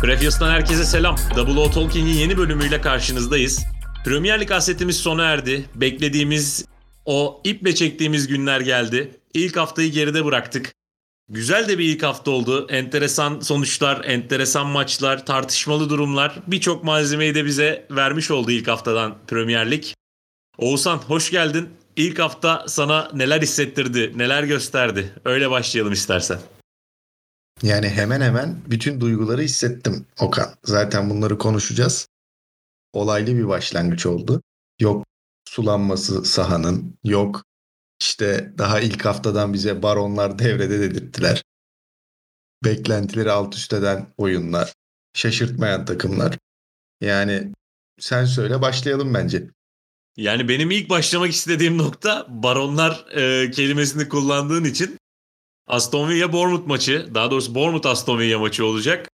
Previous'tan herkese selam. Double O Talking'in yeni bölümüyle karşınızdayız. Premier Lig hasretimiz sona erdi. Beklediğimiz o iple çektiğimiz günler geldi. İlk haftayı geride bıraktık. Güzel de bir ilk hafta oldu. Enteresan sonuçlar, enteresan maçlar, tartışmalı durumlar. Birçok malzemeyi de bize vermiş oldu ilk haftadan Premier Lig. Oğuzhan hoş geldin. İlk hafta sana neler hissettirdi, neler gösterdi? Öyle başlayalım istersen. Yani hemen hemen bütün duyguları hissettim Okan. Zaten bunları konuşacağız. Olaylı bir başlangıç oldu. Yok sulanması sahanın, yok işte daha ilk haftadan bize baronlar devrede dedirttiler. Beklentileri alt üst eden oyunlar, şaşırtmayan takımlar. Yani sen söyle başlayalım bence. Yani benim ilk başlamak istediğim nokta baronlar e, kelimesini kullandığın için Aston Villa Bournemouth maçı, daha doğrusu Bournemouth Aston Villa maçı olacak.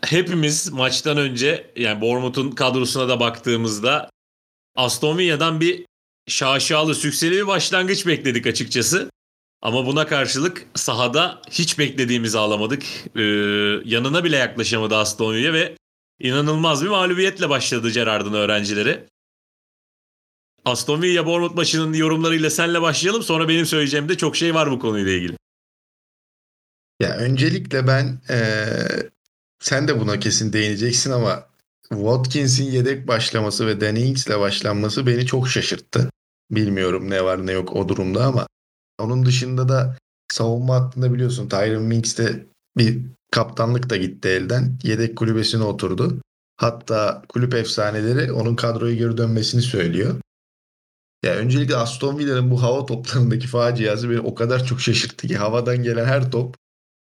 Hepimiz maçtan önce yani Bournemouth'un kadrosuna da baktığımızda Aston Villa'dan bir şaşalı, sükseli bir başlangıç bekledik açıkçası. Ama buna karşılık sahada hiç beklediğimizi alamadık. Ee, yanına bile yaklaşamadı Aston ve inanılmaz bir mağlubiyetle başladı Gerard'ın öğrencileri. Aston Villa Bournemouth maçının yorumlarıyla senle başlayalım. Sonra benim söyleyeceğim de çok şey var bu konuyla ilgili. Ya öncelikle ben ee, sen de buna kesin değineceksin ama Watkins'in yedek başlaması ve Danny Ings'le başlanması beni çok şaşırttı. Bilmiyorum ne var ne yok o durumda ama onun dışında da savunma hattında biliyorsun Tyron Minks de bir kaptanlık da gitti elden. Yedek kulübesine oturdu. Hatta kulüp efsaneleri onun kadroya geri dönmesini söylüyor. Ya öncelikle Aston Villa'nın bu hava toplarındaki faciası beni o kadar çok şaşırttı ki havadan gelen her top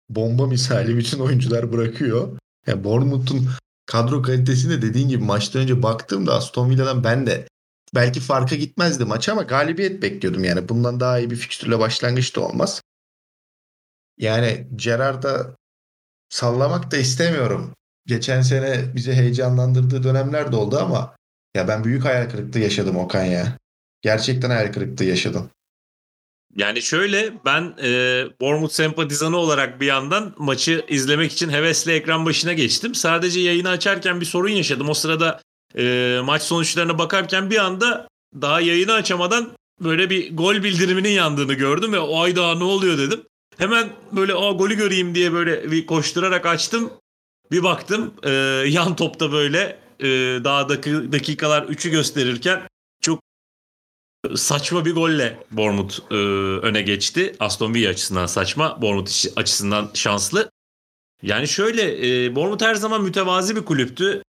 bomba misali bütün oyuncular bırakıyor. Yani Bournemouth'un kadro kalitesine dediğin gibi maçtan önce baktığımda Aston Villa'dan ben de belki farka gitmezdi maç ama galibiyet bekliyordum yani. Bundan daha iyi bir fikstürle başlangıç da olmaz. Yani Gerard'a sallamak da istemiyorum. Geçen sene bizi heyecanlandırdığı dönemler de oldu ama ya ben büyük hayal kırıklığı yaşadım Okan ya. Gerçekten hayal kırıklığı yaşadım. Yani şöyle ben e, Bournemouth sempatizanı olarak bir yandan maçı izlemek için hevesle ekran başına geçtim. Sadece yayını açarken bir sorun yaşadım. O sırada e, maç sonuçlarına bakarken bir anda daha yayını açamadan böyle bir gol bildiriminin yandığını gördüm ve o ay daha ne oluyor dedim. Hemen böyle o golü göreyim diye böyle bir koşturarak açtım. Bir baktım e, yan topta böyle e, daha dakikalar 3'ü gösterirken saçma bir golle Bournemouth e, öne geçti. Aston Villa açısından saçma, Bournemouth açısından şanslı. Yani şöyle e, Bournemouth her zaman mütevazi bir kulüptü.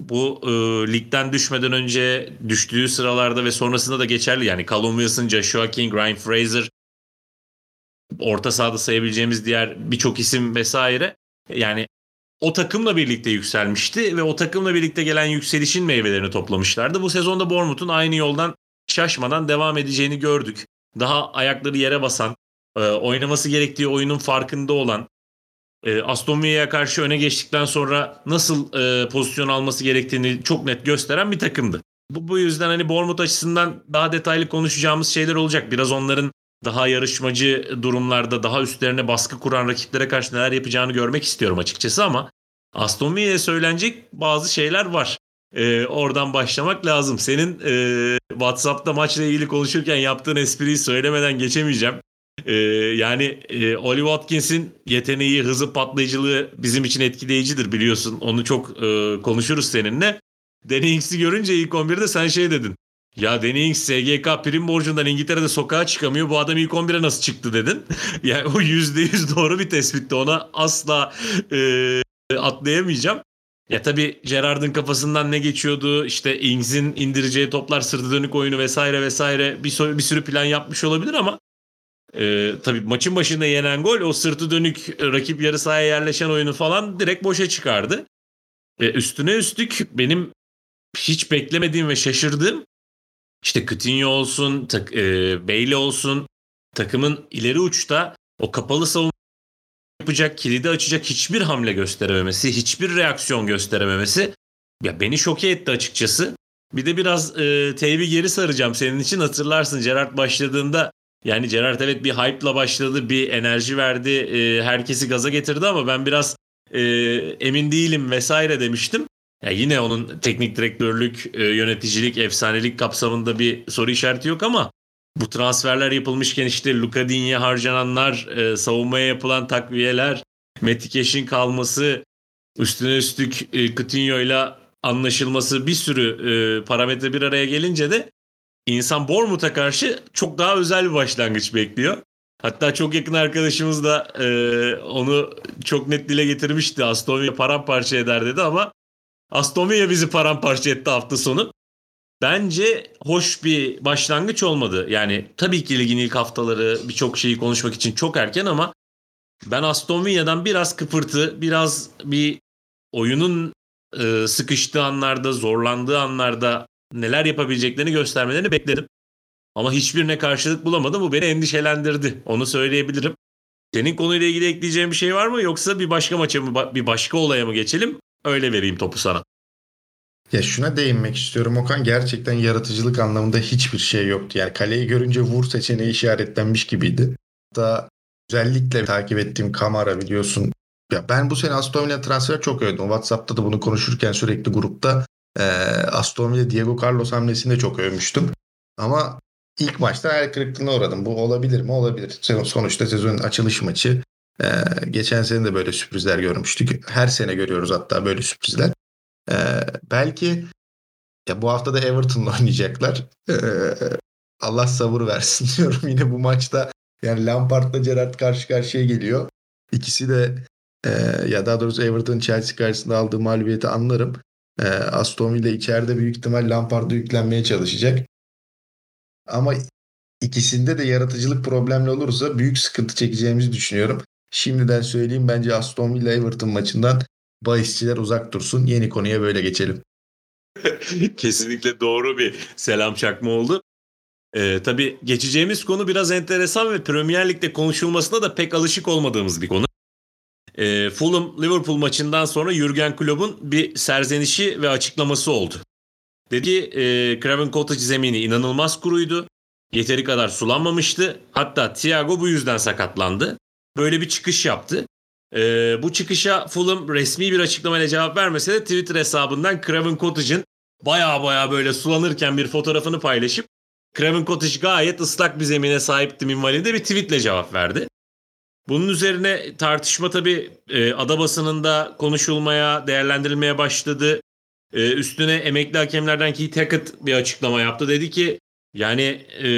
Bu e, ligden düşmeden önce düştüğü sıralarda ve sonrasında da geçerli. Yani Callum Wilson, Joshua King, Ryan Fraser, orta sahada sayabileceğimiz diğer birçok isim vesaire. Yani o takımla birlikte yükselmişti ve o takımla birlikte gelen yükselişin meyvelerini toplamışlardı. Bu sezonda Bournemouth'un aynı yoldan şaşmadan devam edeceğini gördük. Daha ayakları yere basan, e, oynaması gerektiği oyunun farkında olan, e, Aston Villa'ya karşı öne geçtikten sonra nasıl e, pozisyon alması gerektiğini çok net gösteren bir takımdı. Bu, bu yüzden hani Bournemouth açısından daha detaylı konuşacağımız şeyler olacak. Biraz onların daha yarışmacı durumlarda daha üstlerine baskı kuran rakiplere karşı neler yapacağını görmek istiyorum açıkçası ama Aston Villa'ya söylenecek bazı şeyler var e, oradan başlamak lazım. Senin e, WhatsApp'ta maçla ilgili konuşurken yaptığın espriyi söylemeden geçemeyeceğim. E, yani e, Oli Watkins'in yeteneği, hızı, patlayıcılığı bizim için etkileyicidir biliyorsun. Onu çok e, konuşuruz seninle. Danny Ings'i görünce ilk 11'de sen şey dedin. Ya Danny Ings SGK prim borcundan İngiltere'de sokağa çıkamıyor. Bu adam ilk 11'e nasıl çıktı dedin. yani o %100 doğru bir tespitti. Ona asla e, atlayamayacağım. Ya tabii Gerard'ın kafasından ne geçiyordu? İşte Ings'in indireceği toplar sırtı dönük oyunu vesaire vesaire bir, bir sürü plan yapmış olabilir ama e, tabii maçın başında yenen gol o sırtı dönük rakip yarı sahaya yerleşen oyunu falan direkt boşa çıkardı. E, üstüne üstlük benim hiç beklemediğim ve şaşırdığım işte Coutinho olsun, tak, e, Bailey olsun takımın ileri uçta o kapalı savunma yapacak, kilidi açacak hiçbir hamle gösterememesi, hiçbir reaksiyon gösterememesi ya beni şoke etti açıkçası. Bir de biraz e, teybi geri saracağım senin için hatırlarsın Gerard başladığında yani Gerard evet bir hype'la başladı, bir enerji verdi, e, herkesi gaza getirdi ama ben biraz e, emin değilim vesaire demiştim. Ya yine onun teknik direktörlük, e, yöneticilik, efsanelik kapsamında bir soru işareti yok ama bu transferler yapılmışken işte Luka Digne harcananlar, savunmaya yapılan takviyeler, Metikeş'in kalması, üstüne üstlük e, ile anlaşılması bir sürü parametre bir araya gelince de insan Bournemouth'a karşı çok daha özel bir başlangıç bekliyor. Hatta çok yakın arkadaşımız da e, onu çok net dile getirmişti. Aston Villa paramparça eder dedi ama Aston Villa bizi paramparça etti hafta sonu. Bence hoş bir başlangıç olmadı. Yani tabii ki ligin ilk haftaları birçok şeyi konuşmak için çok erken ama ben Aston Villa'dan biraz kıpırtı, biraz bir oyunun e, sıkıştığı anlarda, zorlandığı anlarda neler yapabileceklerini göstermelerini bekledim. Ama hiçbirine karşılık bulamadım. Bu beni endişelendirdi. Onu söyleyebilirim. Senin konuyla ilgili ekleyeceğin bir şey var mı? Yoksa bir başka maça mı, bir başka olaya mı geçelim? Öyle vereyim topu sana. Ya şuna değinmek istiyorum Okan. Gerçekten yaratıcılık anlamında hiçbir şey yoktu. Yani kaleyi görünce vur seçeneği işaretlenmiş gibiydi. Hatta özellikle takip ettiğim Kamara biliyorsun. Ya ben bu sene Aston Villa transfer çok övdüm. WhatsApp'ta da bunu konuşurken sürekli grupta e, Aston Villa Diego Carlos hamlesini de çok övmüştüm. Ama ilk maçta hayal kırıklığına uğradım. Bu olabilir mi? Olabilir. Sonuçta sezonun açılış maçı. Ee, geçen sene de böyle sürprizler görmüştük. Her sene görüyoruz hatta böyle sürprizler. Ee, belki ya bu hafta da Everton'la oynayacaklar. Ee, Allah sabır versin diyorum yine bu maçta. Yani Lampard'la Gerrard karşı karşıya geliyor. İkisi de e, ya daha doğrusu Everton Chelsea karşısında aldığı mağlubiyeti anlarım. E, Aston Villa içeride büyük ihtimal Lampard'a yüklenmeye çalışacak. Ama ikisinde de yaratıcılık problemli olursa büyük sıkıntı çekeceğimizi düşünüyorum. Şimdiden söyleyeyim bence Aston Villa Everton maçından bahisçiler uzak dursun. Yeni konuya böyle geçelim. Kesinlikle doğru bir selam çakma oldu. Ee, tabii geçeceğimiz konu biraz enteresan ve Premier Lig'de konuşulmasına da pek alışık olmadığımız bir konu. Ee, Fulham Liverpool maçından sonra Jurgen Klopp'un bir serzenişi ve açıklaması oldu. Dedi ki e, Craven Cottage zemini inanılmaz kuruydu. Yeteri kadar sulanmamıştı. Hatta Thiago bu yüzden sakatlandı. Böyle bir çıkış yaptı. Ee, bu çıkışa Fulham resmi bir açıklamayla cevap vermese de Twitter hesabından Craven Cottage'ın baya baya böyle sulanırken bir fotoğrafını paylaşıp Craven Cottage gayet ıslak bir zemine sahipti minvalinde bir tweetle cevap verdi. Bunun üzerine tartışma tabii e, ada basınında konuşulmaya, değerlendirilmeye başladı. E, üstüne emekli hakemlerden Keith Hackett bir açıklama yaptı. Dedi ki yani e,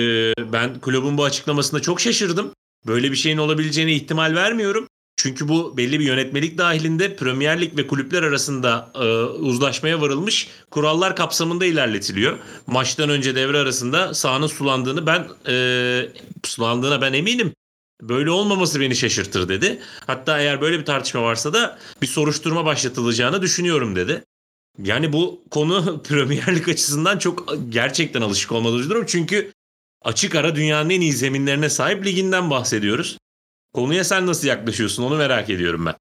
ben kulübün bu açıklamasında çok şaşırdım. Böyle bir şeyin olabileceğine ihtimal vermiyorum. Çünkü bu belli bir yönetmelik dahilinde Premier Lig ve kulüpler arasında e, uzlaşmaya varılmış kurallar kapsamında ilerletiliyor. Maçtan önce devre arasında sahanın sulandığını ben e, sulandığına ben eminim. Böyle olmaması beni şaşırtır dedi. Hatta eğer böyle bir tartışma varsa da bir soruşturma başlatılacağını düşünüyorum dedi. Yani bu konu Premier Lig açısından çok gerçekten alışık olmadığımız durum. Çünkü açık ara dünyanın en iyi zeminlerine sahip liginden bahsediyoruz. Konuya sen nasıl yaklaşıyorsun onu merak ediyorum ben.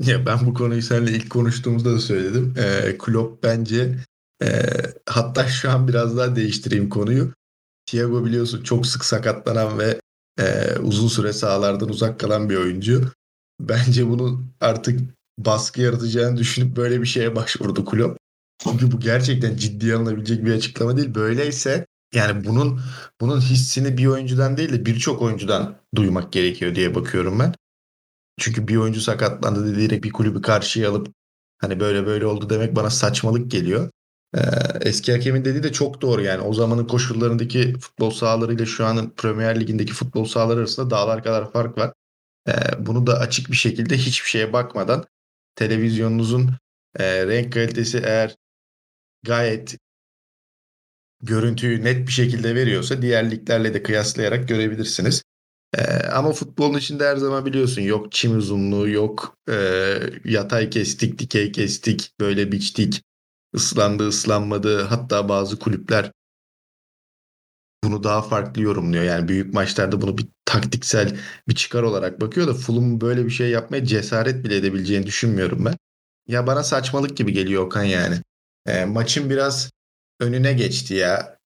Ya ben bu konuyu seninle ilk konuştuğumuzda da söyledim. Ee, Klopp bence e, hatta şu an biraz daha değiştireyim konuyu. Thiago biliyorsun çok sık sakatlanan ve e, uzun süre sahalardan uzak kalan bir oyuncu. Bence bunu artık baskı yaratacağını düşünüp böyle bir şeye başvurdu Klopp. Çünkü bu gerçekten ciddiye alınabilecek bir açıklama değil. Böyleyse yani bunun bunun hissini bir oyuncudan değil de birçok oyuncudan duymak gerekiyor diye bakıyorum ben. Çünkü bir oyuncu sakatlandı diyerek bir kulübü karşıya alıp hani böyle böyle oldu demek bana saçmalık geliyor. Ee, eski hakemin dediği de çok doğru yani o zamanın koşullarındaki futbol sahalarıyla şu anın Premier Lig'indeki futbol sahaları arasında dağlar kadar fark var. Ee, bunu da açık bir şekilde hiçbir şeye bakmadan televizyonunuzun e, renk kalitesi eğer gayet görüntüyü net bir şekilde veriyorsa diğer liglerle de kıyaslayarak görebilirsiniz. Ee, ama futbolun içinde her zaman biliyorsun yok çim uzunluğu yok e, yatay kestik dikey kestik böyle biçtik ıslandı ıslanmadı hatta bazı kulüpler bunu daha farklı yorumluyor. Yani büyük maçlarda bunu bir taktiksel bir çıkar olarak bakıyor da Fulham'ın böyle bir şey yapmaya cesaret bile edebileceğini düşünmüyorum ben. Ya bana saçmalık gibi geliyor Okan yani. E, maçın biraz önüne geçti ya.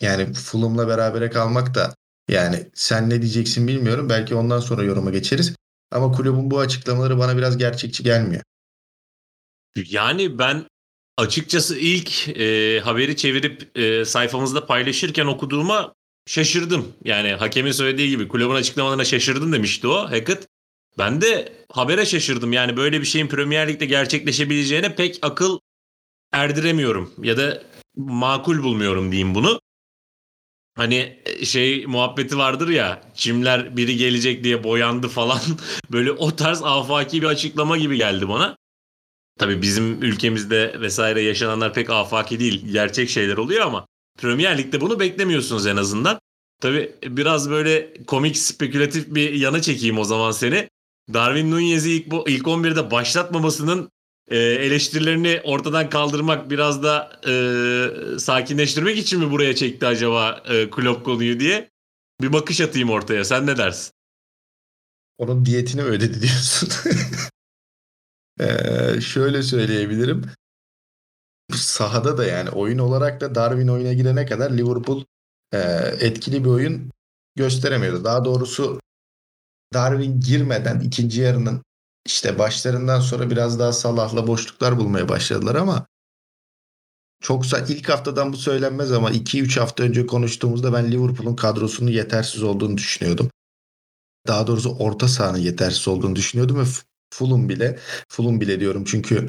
Yani Fulham'la berabere kalmak da yani sen ne diyeceksin bilmiyorum. Belki ondan sonra yoruma geçeriz. Ama kulübün bu açıklamaları bana biraz gerçekçi gelmiyor. Yani ben açıkçası ilk e, haberi çevirip e, sayfamızda paylaşırken okuduğuma şaşırdım. Yani hakemin söylediği gibi kulübün açıklamalarına şaşırdım demişti o Hackett. Ben de habere şaşırdım. Yani böyle bir şeyin Premier Lig'de gerçekleşebileceğine pek akıl erdiremiyorum ya da makul bulmuyorum diyeyim bunu. Hani şey muhabbeti vardır ya çimler biri gelecek diye boyandı falan böyle o tarz afaki bir açıklama gibi geldi bana. Tabii bizim ülkemizde vesaire yaşananlar pek afaki değil gerçek şeyler oluyor ama Premier Lig'de bunu beklemiyorsunuz en azından. Tabii biraz böyle komik spekülatif bir yana çekeyim o zaman seni. Darwin Nunez'i ilk, ilk 11'de başlatmamasının e, eleştirilerini ortadan kaldırmak biraz da e, sakinleştirmek için mi buraya çekti acaba e, Klopp konuyu diye bir bakış atayım ortaya. Sen ne dersin? Onun diyetini ödedi diyorsun. ee, şöyle söyleyebilirim. Sahada da yani oyun olarak da Darwin oyuna girene kadar Liverpool e, etkili bir oyun gösteremiyordu. Daha doğrusu Darwin girmeden ikinci yarının işte başlarından sonra biraz daha Salah'la boşluklar bulmaya başladılar ama çoksa ilk haftadan bu söylenmez ama 2-3 hafta önce konuştuğumuzda ben Liverpool'un kadrosunun yetersiz olduğunu düşünüyordum. Daha doğrusu orta sahanın yetersiz olduğunu düşünüyordum ve Fulham bile Fulham bile diyorum çünkü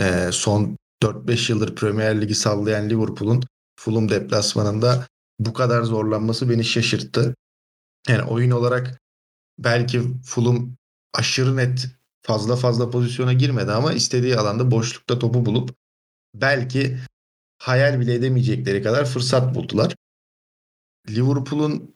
e, son 4-5 yıldır Premier Ligi sallayan Liverpool'un Fulham deplasmanında bu kadar zorlanması beni şaşırttı. Yani oyun olarak belki Fulham aşırı net fazla fazla pozisyona girmedi ama istediği alanda boşlukta topu bulup belki hayal bile edemeyecekleri kadar fırsat buldular. Liverpool'un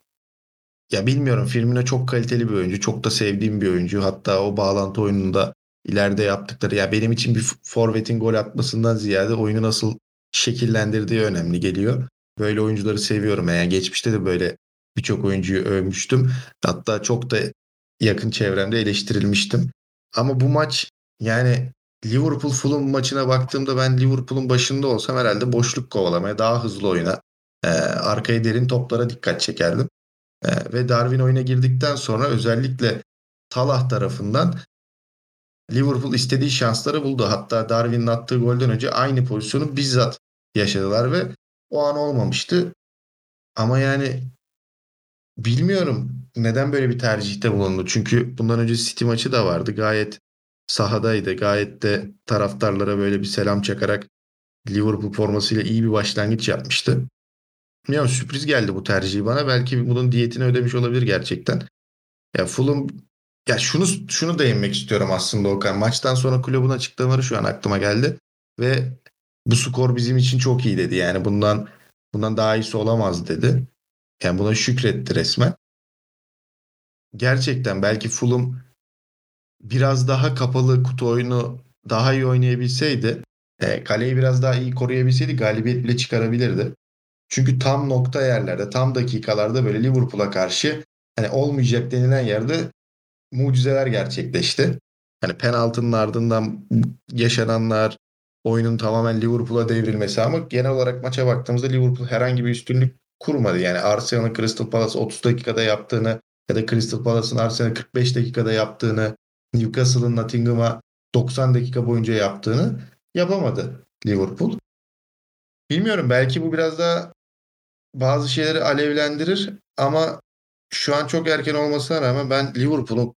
ya bilmiyorum Firmino çok kaliteli bir oyuncu. Çok da sevdiğim bir oyuncu. Hatta o bağlantı oyununda ileride yaptıkları ya benim için bir forvetin gol atmasından ziyade oyunu nasıl şekillendirdiği önemli geliyor. Böyle oyuncuları seviyorum. Yani geçmişte de böyle birçok oyuncuyu övmüştüm. Hatta çok da yakın çevremde eleştirilmiştim. Ama bu maç yani Liverpool Fulham maçına baktığımda ben Liverpool'un başında olsam herhalde boşluk kovalamaya, daha hızlı oyuna, e, arkaya derin toplara dikkat çekerdim. E, ve Darwin oyuna girdikten sonra özellikle Talah tarafından Liverpool istediği şansları buldu. Hatta Darwin'in attığı golden önce aynı pozisyonu bizzat yaşadılar ve o an olmamıştı. Ama yani bilmiyorum neden böyle bir tercihte bulundu? Çünkü bundan önce City maçı da vardı. Gayet sahadaydı. Gayet de taraftarlara böyle bir selam çakarak Liverpool formasıyla iyi bir başlangıç yapmıştı. Bilmiyorum sürpriz geldi bu tercihi bana. Belki bunun diyetini ödemiş olabilir gerçekten. Ya Fulham ya şunu şunu değinmek istiyorum aslında Okan. Maçtan sonra kulübün açıklamaları şu an aklıma geldi ve bu skor bizim için çok iyi dedi. Yani bundan bundan daha iyisi olamaz dedi. Yani buna şükretti resmen gerçekten belki Fulham biraz daha kapalı kutu oyunu daha iyi oynayabilseydi, e, kaleyi biraz daha iyi koruyabilseydi galibiyet bile çıkarabilirdi. Çünkü tam nokta yerlerde, tam dakikalarda böyle Liverpool'a karşı hani olmayacak denilen yerde mucizeler gerçekleşti. Hani penaltının ardından yaşananlar, oyunun tamamen Liverpool'a devrilmesi ama genel olarak maça baktığımızda Liverpool herhangi bir üstünlük kurmadı. Yani Arsenal'ın Crystal Palace 30 dakikada yaptığını ya da Crystal Palace'ın Arsenal 45 dakikada yaptığını, Newcastle'ın Nottingham'a 90 dakika boyunca yaptığını yapamadı Liverpool. Bilmiyorum belki bu biraz daha bazı şeyleri alevlendirir ama şu an çok erken olmasına rağmen ben Liverpool'un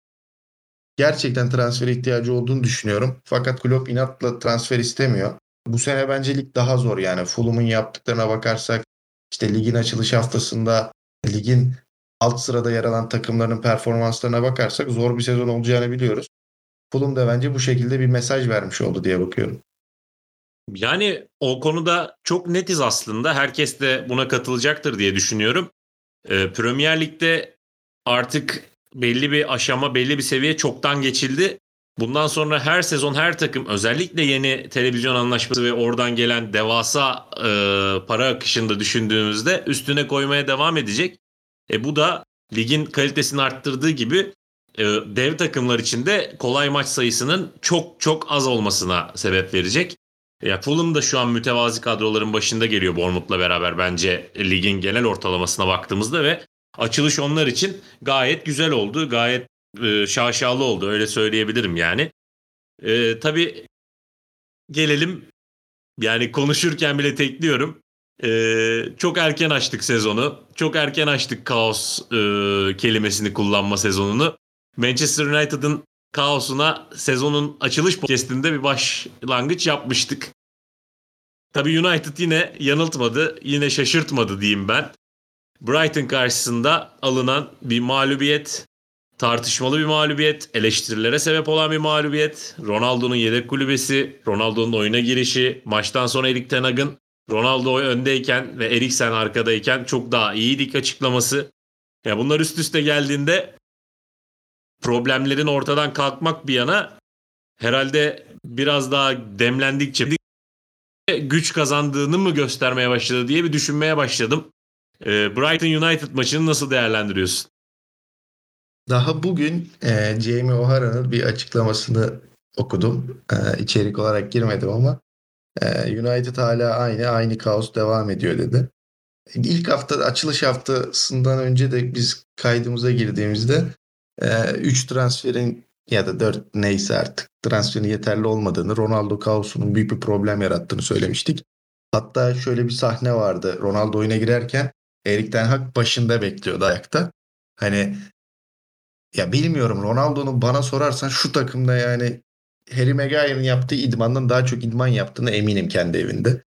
gerçekten transfer ihtiyacı olduğunu düşünüyorum. Fakat Klopp inatla transfer istemiyor. Bu sene bence lig daha zor yani. Fulham'ın yaptıklarına bakarsak işte ligin açılış haftasında ligin alt sırada yer alan takımların performanslarına bakarsak zor bir sezon olacağını biliyoruz. Fulham da bence bu şekilde bir mesaj vermiş oldu diye bakıyorum. Yani o konuda çok netiz aslında. Herkes de buna katılacaktır diye düşünüyorum. Ee, Premier Lig'de artık belli bir aşama, belli bir seviye çoktan geçildi. Bundan sonra her sezon her takım özellikle yeni televizyon anlaşması ve oradan gelen devasa e, para akışında düşündüğümüzde üstüne koymaya devam edecek. E bu da ligin kalitesini arttırdığı gibi e, dev takımlar için de kolay maç sayısının çok çok az olmasına sebep verecek. Ya Fulham da şu an mütevazi kadroların başında geliyor Bournemouth'la beraber bence ligin genel ortalamasına baktığımızda ve açılış onlar için gayet güzel oldu. Gayet e, şaşalı oldu öyle söyleyebilirim yani. E, tabii gelelim yani konuşurken bile tekliyorum. E, çok erken açtık sezonu. Çok erken açtık kaos e, kelimesini kullanma sezonunu. Manchester United'ın kaosuna sezonun açılış podcastinde bir başlangıç yapmıştık. Tabii United yine yanıltmadı, yine şaşırtmadı diyeyim ben. Brighton karşısında alınan bir mağlubiyet, tartışmalı bir mağlubiyet, eleştirilere sebep olan bir mağlubiyet. Ronaldo'nun yedek kulübesi, Ronaldo'nun oyuna girişi, maçtan sonra Erik Ten Hag'ın Ronaldo öndeyken ve Eriksen arkadayken çok daha iyiydik açıklaması. Ya bunlar üst üste geldiğinde problemlerin ortadan kalkmak bir yana herhalde biraz daha demlendikçe güç kazandığını mı göstermeye başladı diye bir düşünmeye başladım. Ee, Brighton United maçını nasıl değerlendiriyorsun? Daha bugün e, Jamie O'Hara'nın bir açıklamasını okudum. E, içerik olarak girmedim ama e, United hala aynı, aynı kaos devam ediyor dedi. İlk hafta açılış haftasından önce de biz kaydımıza girdiğimizde 3 transferin ya da 4 neyse artık transferin yeterli olmadığını, Ronaldo kaosunun büyük bir problem yarattığını söylemiştik. Hatta şöyle bir sahne vardı. Ronaldo oyuna girerken Erik Ten Hag başında bekliyordu ayakta. Hani ya bilmiyorum Ronaldo'nun bana sorarsan şu takımda yani Harry Maguire'ın yaptığı idmandan daha çok idman yaptığını eminim kendi evinde.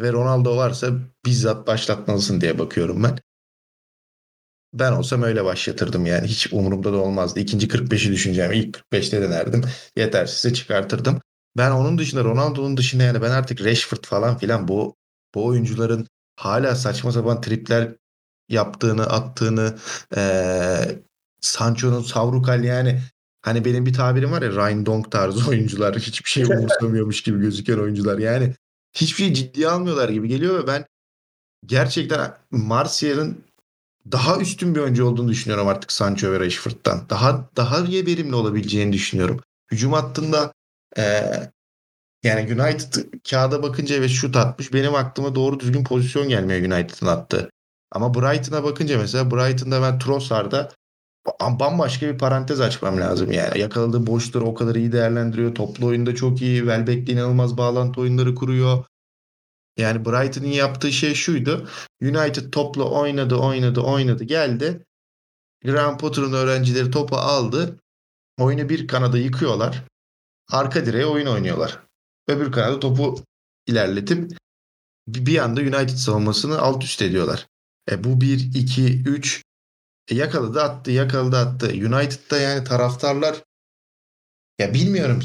Ve Ronaldo varsa bizzat başlatmalısın diye bakıyorum ben. Ben olsam öyle başlatırdım yani. Hiç umurumda da olmazdı. İkinci 45'i düşüneceğim. İlk 45'te denerdim. Yetersizse çıkartırdım. Ben onun dışında Ronaldo'nun dışında yani ben artık Rashford falan filan bu bu oyuncuların hala saçma sapan tripler yaptığını, attığını ee, Sancho'nun savrukal yani hani benim bir tabirim var ya Ryan Donk tarzı oyuncular hiçbir şey umursamıyormuş gibi gözüken oyuncular yani hiçbir şey ciddiye almıyorlar gibi geliyor ve ben gerçekten Martial'ın daha üstün bir oyuncu olduğunu düşünüyorum artık Sancho ve Rashford'dan. Daha daha verimli olabileceğini düşünüyorum. Hücum hattında e, yani United kağıda bakınca evet şut atmış. Benim aklıma doğru düzgün pozisyon gelmiyor United'ın attığı. Ama Brighton'a bakınca mesela Brighton'da ben Trossard'a bambaşka bir parantez açmam lazım yani. Yakaladığı boşları o kadar iyi değerlendiriyor. Toplu oyunda çok iyi. Welbeck'le inanılmaz bağlantı oyunları kuruyor. Yani Brighton'ın yaptığı şey şuydu. United topla oynadı, oynadı, oynadı, geldi. Graham Potter'ın öğrencileri topu aldı. Oyunu bir kanada yıkıyorlar. Arka direğe oyun oynuyorlar. Öbür kanada topu ilerletip bir anda United savunmasını alt üst ediyorlar. E bu 1, 2, 3 e yakaladı attı, yakaladı attı. United'da yani taraftarlar ya bilmiyorum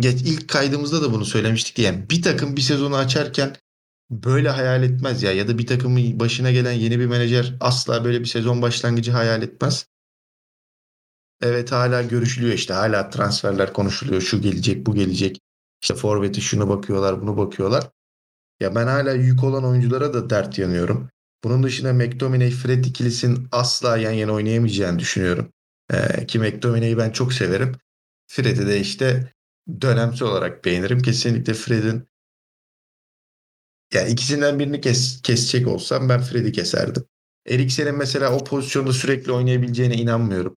geç ilk kaydımızda da bunu söylemiştik yani bir takım bir sezonu açarken böyle hayal etmez ya ya da bir takımın başına gelen yeni bir menajer asla böyle bir sezon başlangıcı hayal etmez. Evet hala görüşülüyor işte hala transferler konuşuluyor şu gelecek bu gelecek işte forveti şunu bakıyorlar bunu bakıyorlar. Ya ben hala yük olan oyunculara da dert yanıyorum. Bunun dışında McTominay Fred ikilisinin asla yan yana oynayamayacağını düşünüyorum. Ee, ki McTominay'i ben çok severim. Fred'i de işte dönemsel olarak beğenirim. Kesinlikle Fred'in yani ikisinden birini kes, kesecek olsam ben Fred'i keserdim. Eriksen'in mesela o pozisyonda sürekli oynayabileceğine inanmıyorum.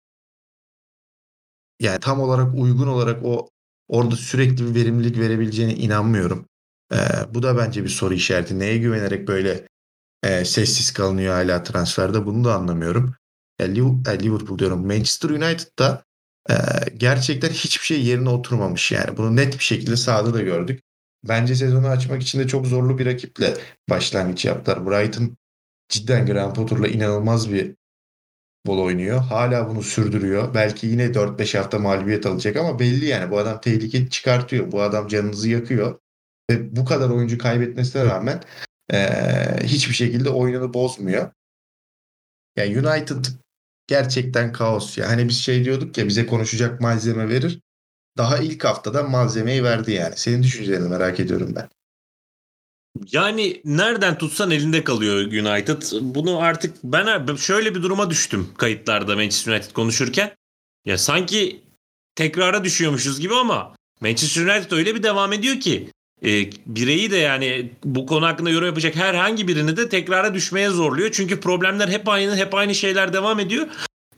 Yani tam olarak uygun olarak o orada sürekli bir verimlilik verebileceğine inanmıyorum. Ee, bu da bence bir soru işareti. Neye güvenerek böyle e, sessiz kalınıyor hala transferde bunu da anlamıyorum. Yani Liverpool diyorum. Manchester United'da e, gerçekten hiçbir şey yerine oturmamış yani. Bunu net bir şekilde sahada da gördük. Bence sezonu açmak için de çok zorlu bir rakiple başlangıç yaptılar. Brighton cidden Graham Potter'la inanılmaz bir bol oynuyor. Hala bunu sürdürüyor. Belki yine 4-5 hafta mağlubiyet alacak ama belli yani bu adam tehlike çıkartıyor. Bu adam canınızı yakıyor. Ve bu kadar oyuncu kaybetmesine rağmen e, hiçbir şekilde oyununu bozmuyor. Yani United gerçekten kaos ya. Hani biz şey diyorduk ya bize konuşacak malzeme verir. daha ilk haftada malzemeyi verdi yani. Senin düşüncelerini merak ediyorum ben. Yani nereden tutsan elinde kalıyor United. Bunu artık ben şöyle bir duruma düştüm kayıtlarda Manchester United konuşurken. Ya sanki tekrara düşüyormuşuz gibi ama Manchester United öyle bir devam ediyor ki e, bireyi de yani bu konu hakkında yorum yapacak herhangi birini de tekrara düşmeye zorluyor. Çünkü problemler hep aynı hep aynı şeyler devam ediyor.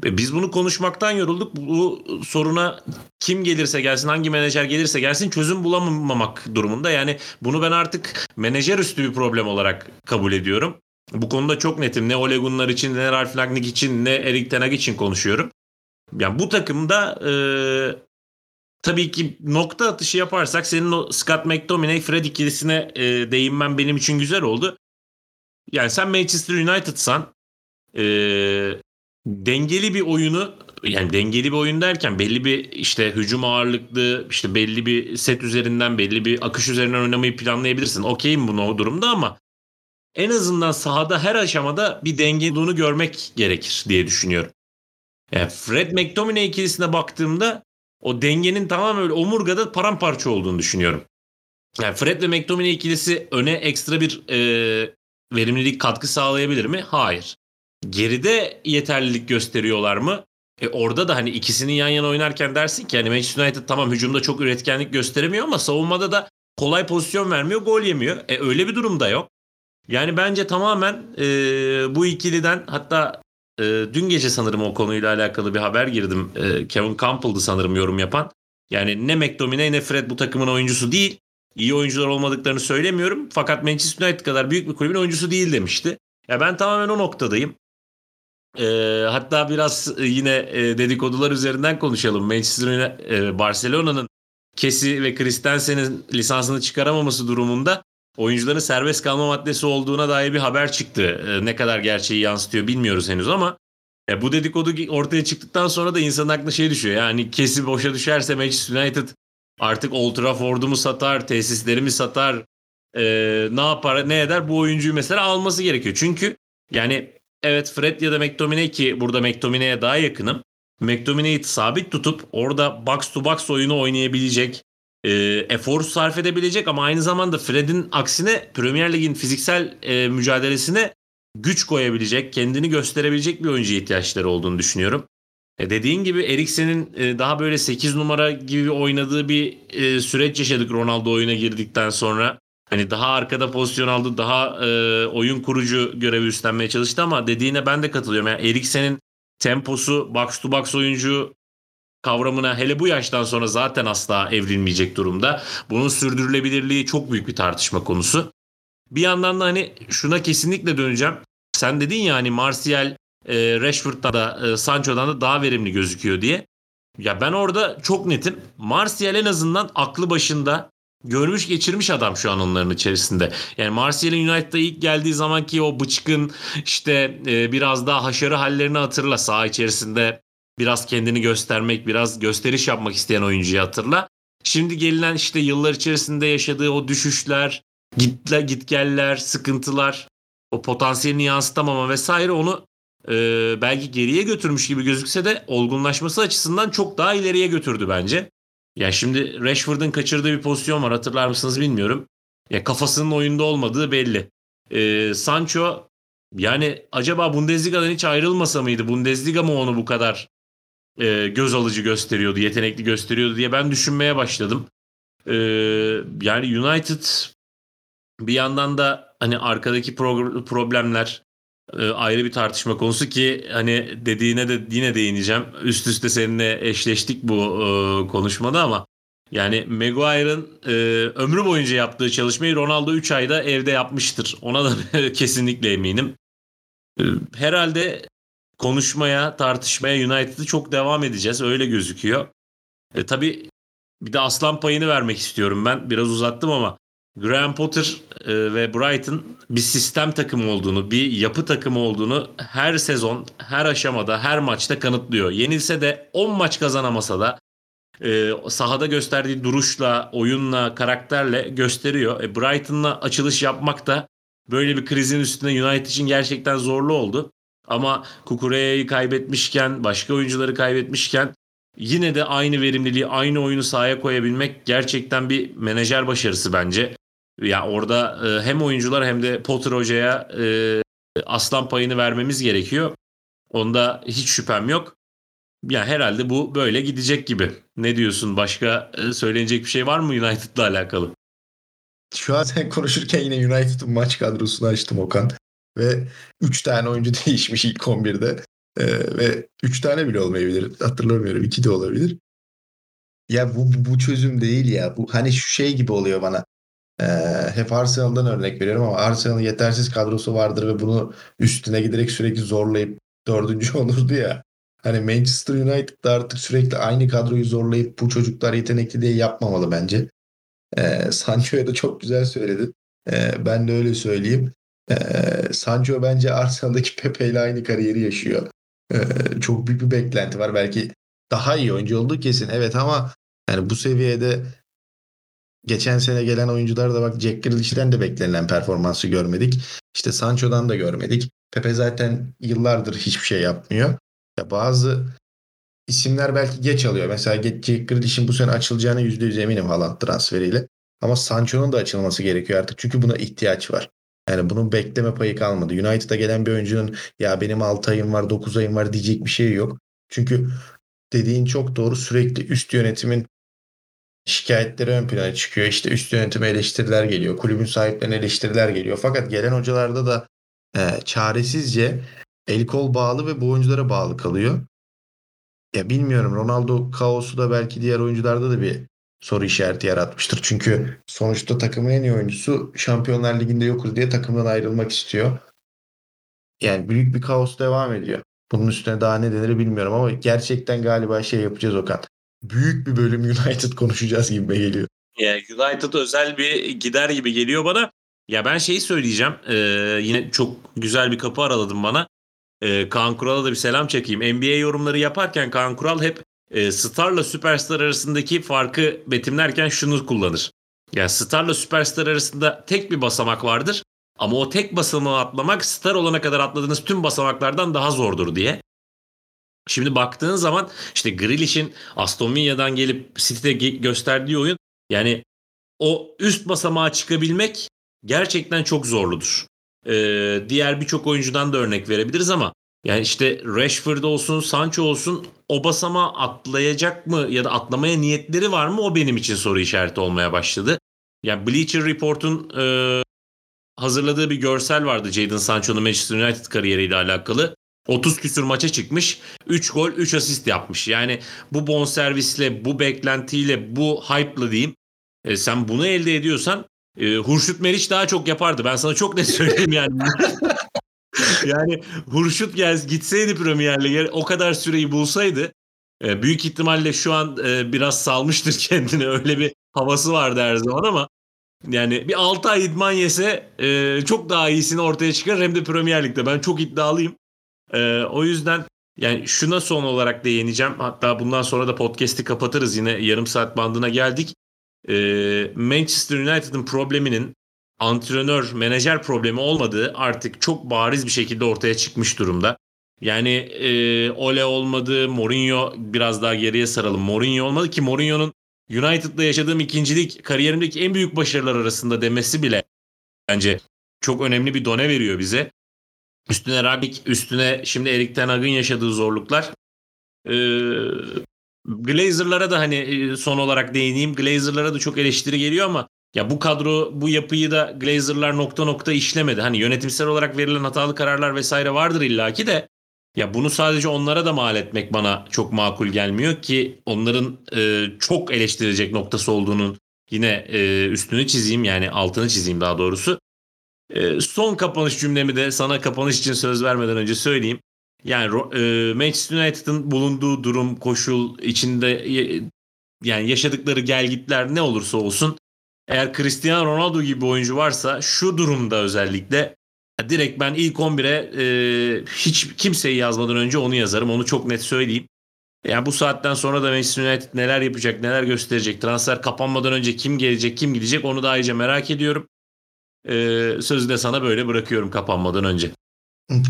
Biz bunu konuşmaktan yorulduk. Bu soruna kim gelirse gelsin, hangi menajer gelirse gelsin çözüm bulamamak durumunda. Yani bunu ben artık menajer üstü bir problem olarak kabul ediyorum. Bu konuda çok netim. Ne Ole Gunnar için, ne Ralf Rangnick için, ne Erik Ten Hag için konuşuyorum. Yani bu takımda e, tabii ki nokta atışı yaparsak senin o Scott McTominay, Fred ikilisine e, değinmen benim için güzel oldu. Yani sen Manchester United'san e, dengeli bir oyunu yani dengeli bir oyun derken belli bir işte hücum ağırlıklı işte belli bir set üzerinden belli bir akış üzerinden oynamayı planlayabilirsin. Okeyim bunu o durumda ama en azından sahada her aşamada bir dengeli görmek gerekir diye düşünüyorum. Yani Fred McTominay ikilisine baktığımda o dengenin tamamen öyle omurgada paramparça olduğunu düşünüyorum. Yani Fred ve McTominay ikilisi öne ekstra bir e, verimlilik katkı sağlayabilir mi? Hayır. Geride yeterlilik gösteriyorlar mı? E orada da hani ikisini yan yana oynarken dersin ki hani Manchester United tamam hücumda çok üretkenlik gösteremiyor ama savunmada da kolay pozisyon vermiyor, gol yemiyor. E öyle bir durumda yok. Yani bence tamamen e, bu ikiliden hatta e, dün gece sanırım o konuyla alakalı bir haber girdim. E, Kevin Campbell'dı sanırım yorum yapan. Yani ne McTominay ne Fred bu takımın oyuncusu değil. İyi oyuncular olmadıklarını söylemiyorum. Fakat Manchester United kadar büyük bir kulübün oyuncusu değil demişti. Ya ben tamamen o noktadayım. E, hatta biraz yine e, dedikodular üzerinden konuşalım. Manchester e, Barcelona'nın Kesi ve Christensen'in lisansını çıkaramaması durumunda oyuncuların serbest kalma maddesi olduğuna dair bir haber çıktı. E, ne kadar gerçeği yansıtıyor bilmiyoruz henüz ama e, bu dedikodu ortaya çıktıktan sonra da insanın aklına şey düşüyor. Yani Kesi boşa düşerse Manchester United artık Old Trafford'u mu satar, tesislerimi satar, e, ne yapar, ne eder bu oyuncuyu mesela alması gerekiyor. Çünkü yani evet Fred ya da McTominay ki burada McTominay'e daha yakınım. McTominay'i sabit tutup orada box to box oyunu oynayabilecek, e, efor sarf edebilecek ama aynı zamanda Fred'in aksine Premier Lig'in fiziksel e, mücadelesine güç koyabilecek, kendini gösterebilecek bir oyuncuya ihtiyaçları olduğunu düşünüyorum. E dediğin gibi Eriksen'in e, daha böyle 8 numara gibi oynadığı bir e, süreç yaşadık Ronaldo oyuna girdikten sonra. Hani daha arkada pozisyon aldı, daha e, oyun kurucu görevi üstlenmeye çalıştı ama dediğine ben de katılıyorum. Yani Eriksen'in temposu, box to box oyuncu kavramına hele bu yaştan sonra zaten asla evrilmeyecek durumda. Bunun sürdürülebilirliği çok büyük bir tartışma konusu. Bir yandan da hani şuna kesinlikle döneceğim. Sen dedin ya hani Martial, e, Rashford'dan da e, Sancho'dan da daha verimli gözüküyor diye. Ya ben orada çok netim. Martial en azından aklı başında görmüş geçirmiş adam şu an onların içerisinde. Yani Martial'in United'a ilk geldiği zamanki o bıçkın işte e, biraz daha haşarı hallerini hatırla. Saha içerisinde biraz kendini göstermek, biraz gösteriş yapmak isteyen oyuncuyu hatırla. Şimdi gelinen işte yıllar içerisinde yaşadığı o düşüşler, gitle, gitgeller, sıkıntılar, o potansiyelini yansıtamama vesaire onu e, belki geriye götürmüş gibi gözükse de olgunlaşması açısından çok daha ileriye götürdü bence. Ya şimdi Rashford'un kaçırdığı bir pozisyon var hatırlar mısınız bilmiyorum. Ya kafasının oyunda olmadığı belli. Ee, Sancho yani acaba Bundesliga'dan hiç ayrılmasa mıydı? Bundesliga mı onu bu kadar e, göz alıcı gösteriyordu, yetenekli gösteriyordu diye ben düşünmeye başladım. Ee, yani United bir yandan da hani arkadaki pro- problemler e, ayrı bir tartışma konusu ki hani dediğine de yine değineceğim. Üst üste seninle eşleştik bu e, konuşmada ama yani Maguire'ın e, ömrü boyunca yaptığı çalışmayı Ronaldo 3 ayda evde yapmıştır. Ona da kesinlikle eminim. E, herhalde konuşmaya, tartışmaya United'ı çok devam edeceğiz. Öyle gözüküyor. E, tabii bir de aslan payını vermek istiyorum ben. Biraz uzattım ama Graham Potter e, ve Brighton bir sistem takımı olduğunu, bir yapı takımı olduğunu her sezon, her aşamada, her maçta kanıtlıyor. Yenilse de 10 maç kazanamasa da e, sahada gösterdiği duruşla, oyunla, karakterle gösteriyor. E, Brighton'la açılış yapmak da böyle bir krizin üstüne United için gerçekten zorlu oldu. Ama Kukureya'yı kaybetmişken, başka oyuncuları kaybetmişken yine de aynı verimliliği, aynı oyunu sahaya koyabilmek gerçekten bir menajer başarısı bence. Ya orada e, hem oyuncular hem de Potter hocaya e, aslan payını vermemiz gerekiyor. Onda hiç şüphem yok. Ya herhalde bu böyle gidecek gibi. Ne diyorsun? Başka e, söylenecek bir şey var mı United'la alakalı? Şu an sen konuşurken yine United'ın maç kadrosunu açtım Okan. Ve 3 tane oyuncu değişmiş ilk 11'de. Ee, ve 3 tane bile olmayabilir. Hatırlamıyorum. 2 de olabilir. Ya bu, bu, çözüm değil ya. Bu hani şu şey gibi oluyor bana. Ee, hep Arsenal'dan örnek veriyorum ama Arsenal'ın yetersiz kadrosu vardır ve bunu üstüne giderek sürekli zorlayıp dördüncü olurdu ya. Hani Manchester United'da artık sürekli aynı kadroyu zorlayıp bu çocuklar yetenekli diye yapmamalı bence. Ee, Sancho'ya da çok güzel söyledin. Ee, ben de öyle söyleyeyim. Ee, Sancho bence Arsenal'daki Pepe ile aynı kariyeri yaşıyor. Ee, çok büyük bir beklenti var. Belki daha iyi oyuncu olduğu kesin. Evet ama yani bu seviyede geçen sene gelen oyuncular da bak Jack Grealish'ten de beklenilen performansı görmedik. İşte Sancho'dan da görmedik. Pepe zaten yıllardır hiçbir şey yapmıyor. Ya bazı isimler belki geç alıyor. Mesela Jack Grealish'in bu sene açılacağına %100 eminim Haaland transferiyle. Ama Sancho'nun da açılması gerekiyor artık. Çünkü buna ihtiyaç var. Yani bunun bekleme payı kalmadı. United'a gelen bir oyuncunun ya benim 6 ayım var 9 ayım var diyecek bir şey yok. Çünkü dediğin çok doğru sürekli üst yönetimin şikayetleri ön plana çıkıyor. İşte üst yönetime eleştiriler geliyor. Kulübün sahiplerine eleştiriler geliyor. Fakat gelen hocalarda da e, çaresizce el kol bağlı ve bu oyunculara bağlı kalıyor. Ya bilmiyorum Ronaldo kaosu da belki diğer oyuncularda da bir soru işareti yaratmıştır. Çünkü sonuçta takımın en iyi oyuncusu Şampiyonlar Ligi'nde yokuz diye takımdan ayrılmak istiyor. Yani büyük bir kaos devam ediyor. Bunun üstüne daha ne denir bilmiyorum ama gerçekten galiba şey yapacağız Okan. Büyük bir bölüm United konuşacağız gibi geliyor. Ya United özel bir gider gibi geliyor bana. Ya ben şeyi söyleyeceğim. Ee, yine çok güzel bir kapı araladım bana. Ee, Kaan Kural'a da bir selam çekeyim. NBA yorumları yaparken Kaan Kural hep e, starla süperstar arasındaki farkı betimlerken şunu kullanır. Yani starla süperstar arasında tek bir basamak vardır. Ama o tek basamağı atlamak star olana kadar atladığınız tüm basamaklardan daha zordur diye. Şimdi baktığın zaman işte Grealish'in Aston Villa'dan gelip City'de gösterdiği oyun yani o üst basamağa çıkabilmek gerçekten çok zorludur. Ee, diğer birçok oyuncudan da örnek verebiliriz ama yani işte Rashford olsun, Sancho olsun o basama atlayacak mı ya da atlamaya niyetleri var mı o benim için soru işareti olmaya başladı. Yani Bleacher Report'un e, hazırladığı bir görsel vardı Jadon Sancho'nun Manchester United kariyeriyle alakalı. 30 küsür maça çıkmış. 3 gol 3 asist yapmış. Yani bu bonservisle, bu beklentiyle, bu hype'la diyeyim. E, sen bunu elde ediyorsan e, Hurşut Meriç daha çok yapardı. Ben sana çok net söyleyeyim yani. yani Hurşut gel gitseydi Premier Lig'e o kadar süreyi bulsaydı e, büyük ihtimalle şu an e, biraz salmıştır kendini. Öyle bir havası vardı her zaman ama yani bir 6 ay idman yese e, çok daha iyisini ortaya çıkar hem de Premier Lig'de. Ben çok iddialıyım. O yüzden yani şuna son olarak değineceğim. Hatta bundan sonra da podcast'i kapatırız. Yine yarım saat bandına geldik. Manchester United'ın probleminin antrenör, menajer problemi olmadığı artık çok bariz bir şekilde ortaya çıkmış durumda. Yani e, Ole olmadı, Mourinho biraz daha geriye saralım. Mourinho olmadı ki Mourinho'nun United'da yaşadığım ikincilik kariyerimdeki en büyük başarılar arasında demesi bile bence çok önemli bir done veriyor bize. Üstüne Rabik, üstüne şimdi Erik Ten Hag'ın yaşadığı zorluklar. Ee, Glazer'lara da hani son olarak değineyim. Glazer'lara da çok eleştiri geliyor ama ya bu kadro bu yapıyı da Glazer'lar nokta nokta işlemedi. Hani yönetimsel olarak verilen hatalı kararlar vesaire vardır illaki de ya bunu sadece onlara da mal etmek bana çok makul gelmiyor ki onların e, çok eleştirecek noktası olduğunun yine e, üstünü çizeyim yani altını çizeyim daha doğrusu. E, son kapanış cümlemi de sana kapanış için söz vermeden önce söyleyeyim. Yani e, Manchester United'ın bulunduğu durum, koşul içinde yani yaşadıkları gelgitler ne olursa olsun eğer Cristiano Ronaldo gibi oyuncu varsa şu durumda özellikle direkt ben ilk 11'e e, hiç kimseyi yazmadan önce onu yazarım. Onu çok net söyleyeyim. Yani bu saatten sonra da Manchester United neler yapacak, neler gösterecek, transfer kapanmadan önce kim gelecek, kim gidecek onu da ayrıca merak ediyorum. Ee, sözü de sana böyle bırakıyorum kapanmadan önce.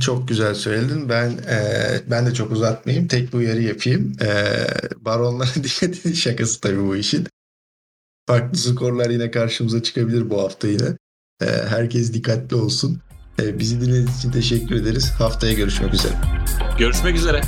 Çok güzel söyledin. Ben e, ben de çok uzatmayayım. Tek bir uyarı yapayım. E, baronlara dikkat edin şakası tabii bu işin. Farklı skorlar yine karşımıza çıkabilir bu hafta yine. E, herkes dikkatli olsun. E, bizi dinlediğiniz için teşekkür ederiz. Haftaya görüşmek üzere. Görüşmek üzere.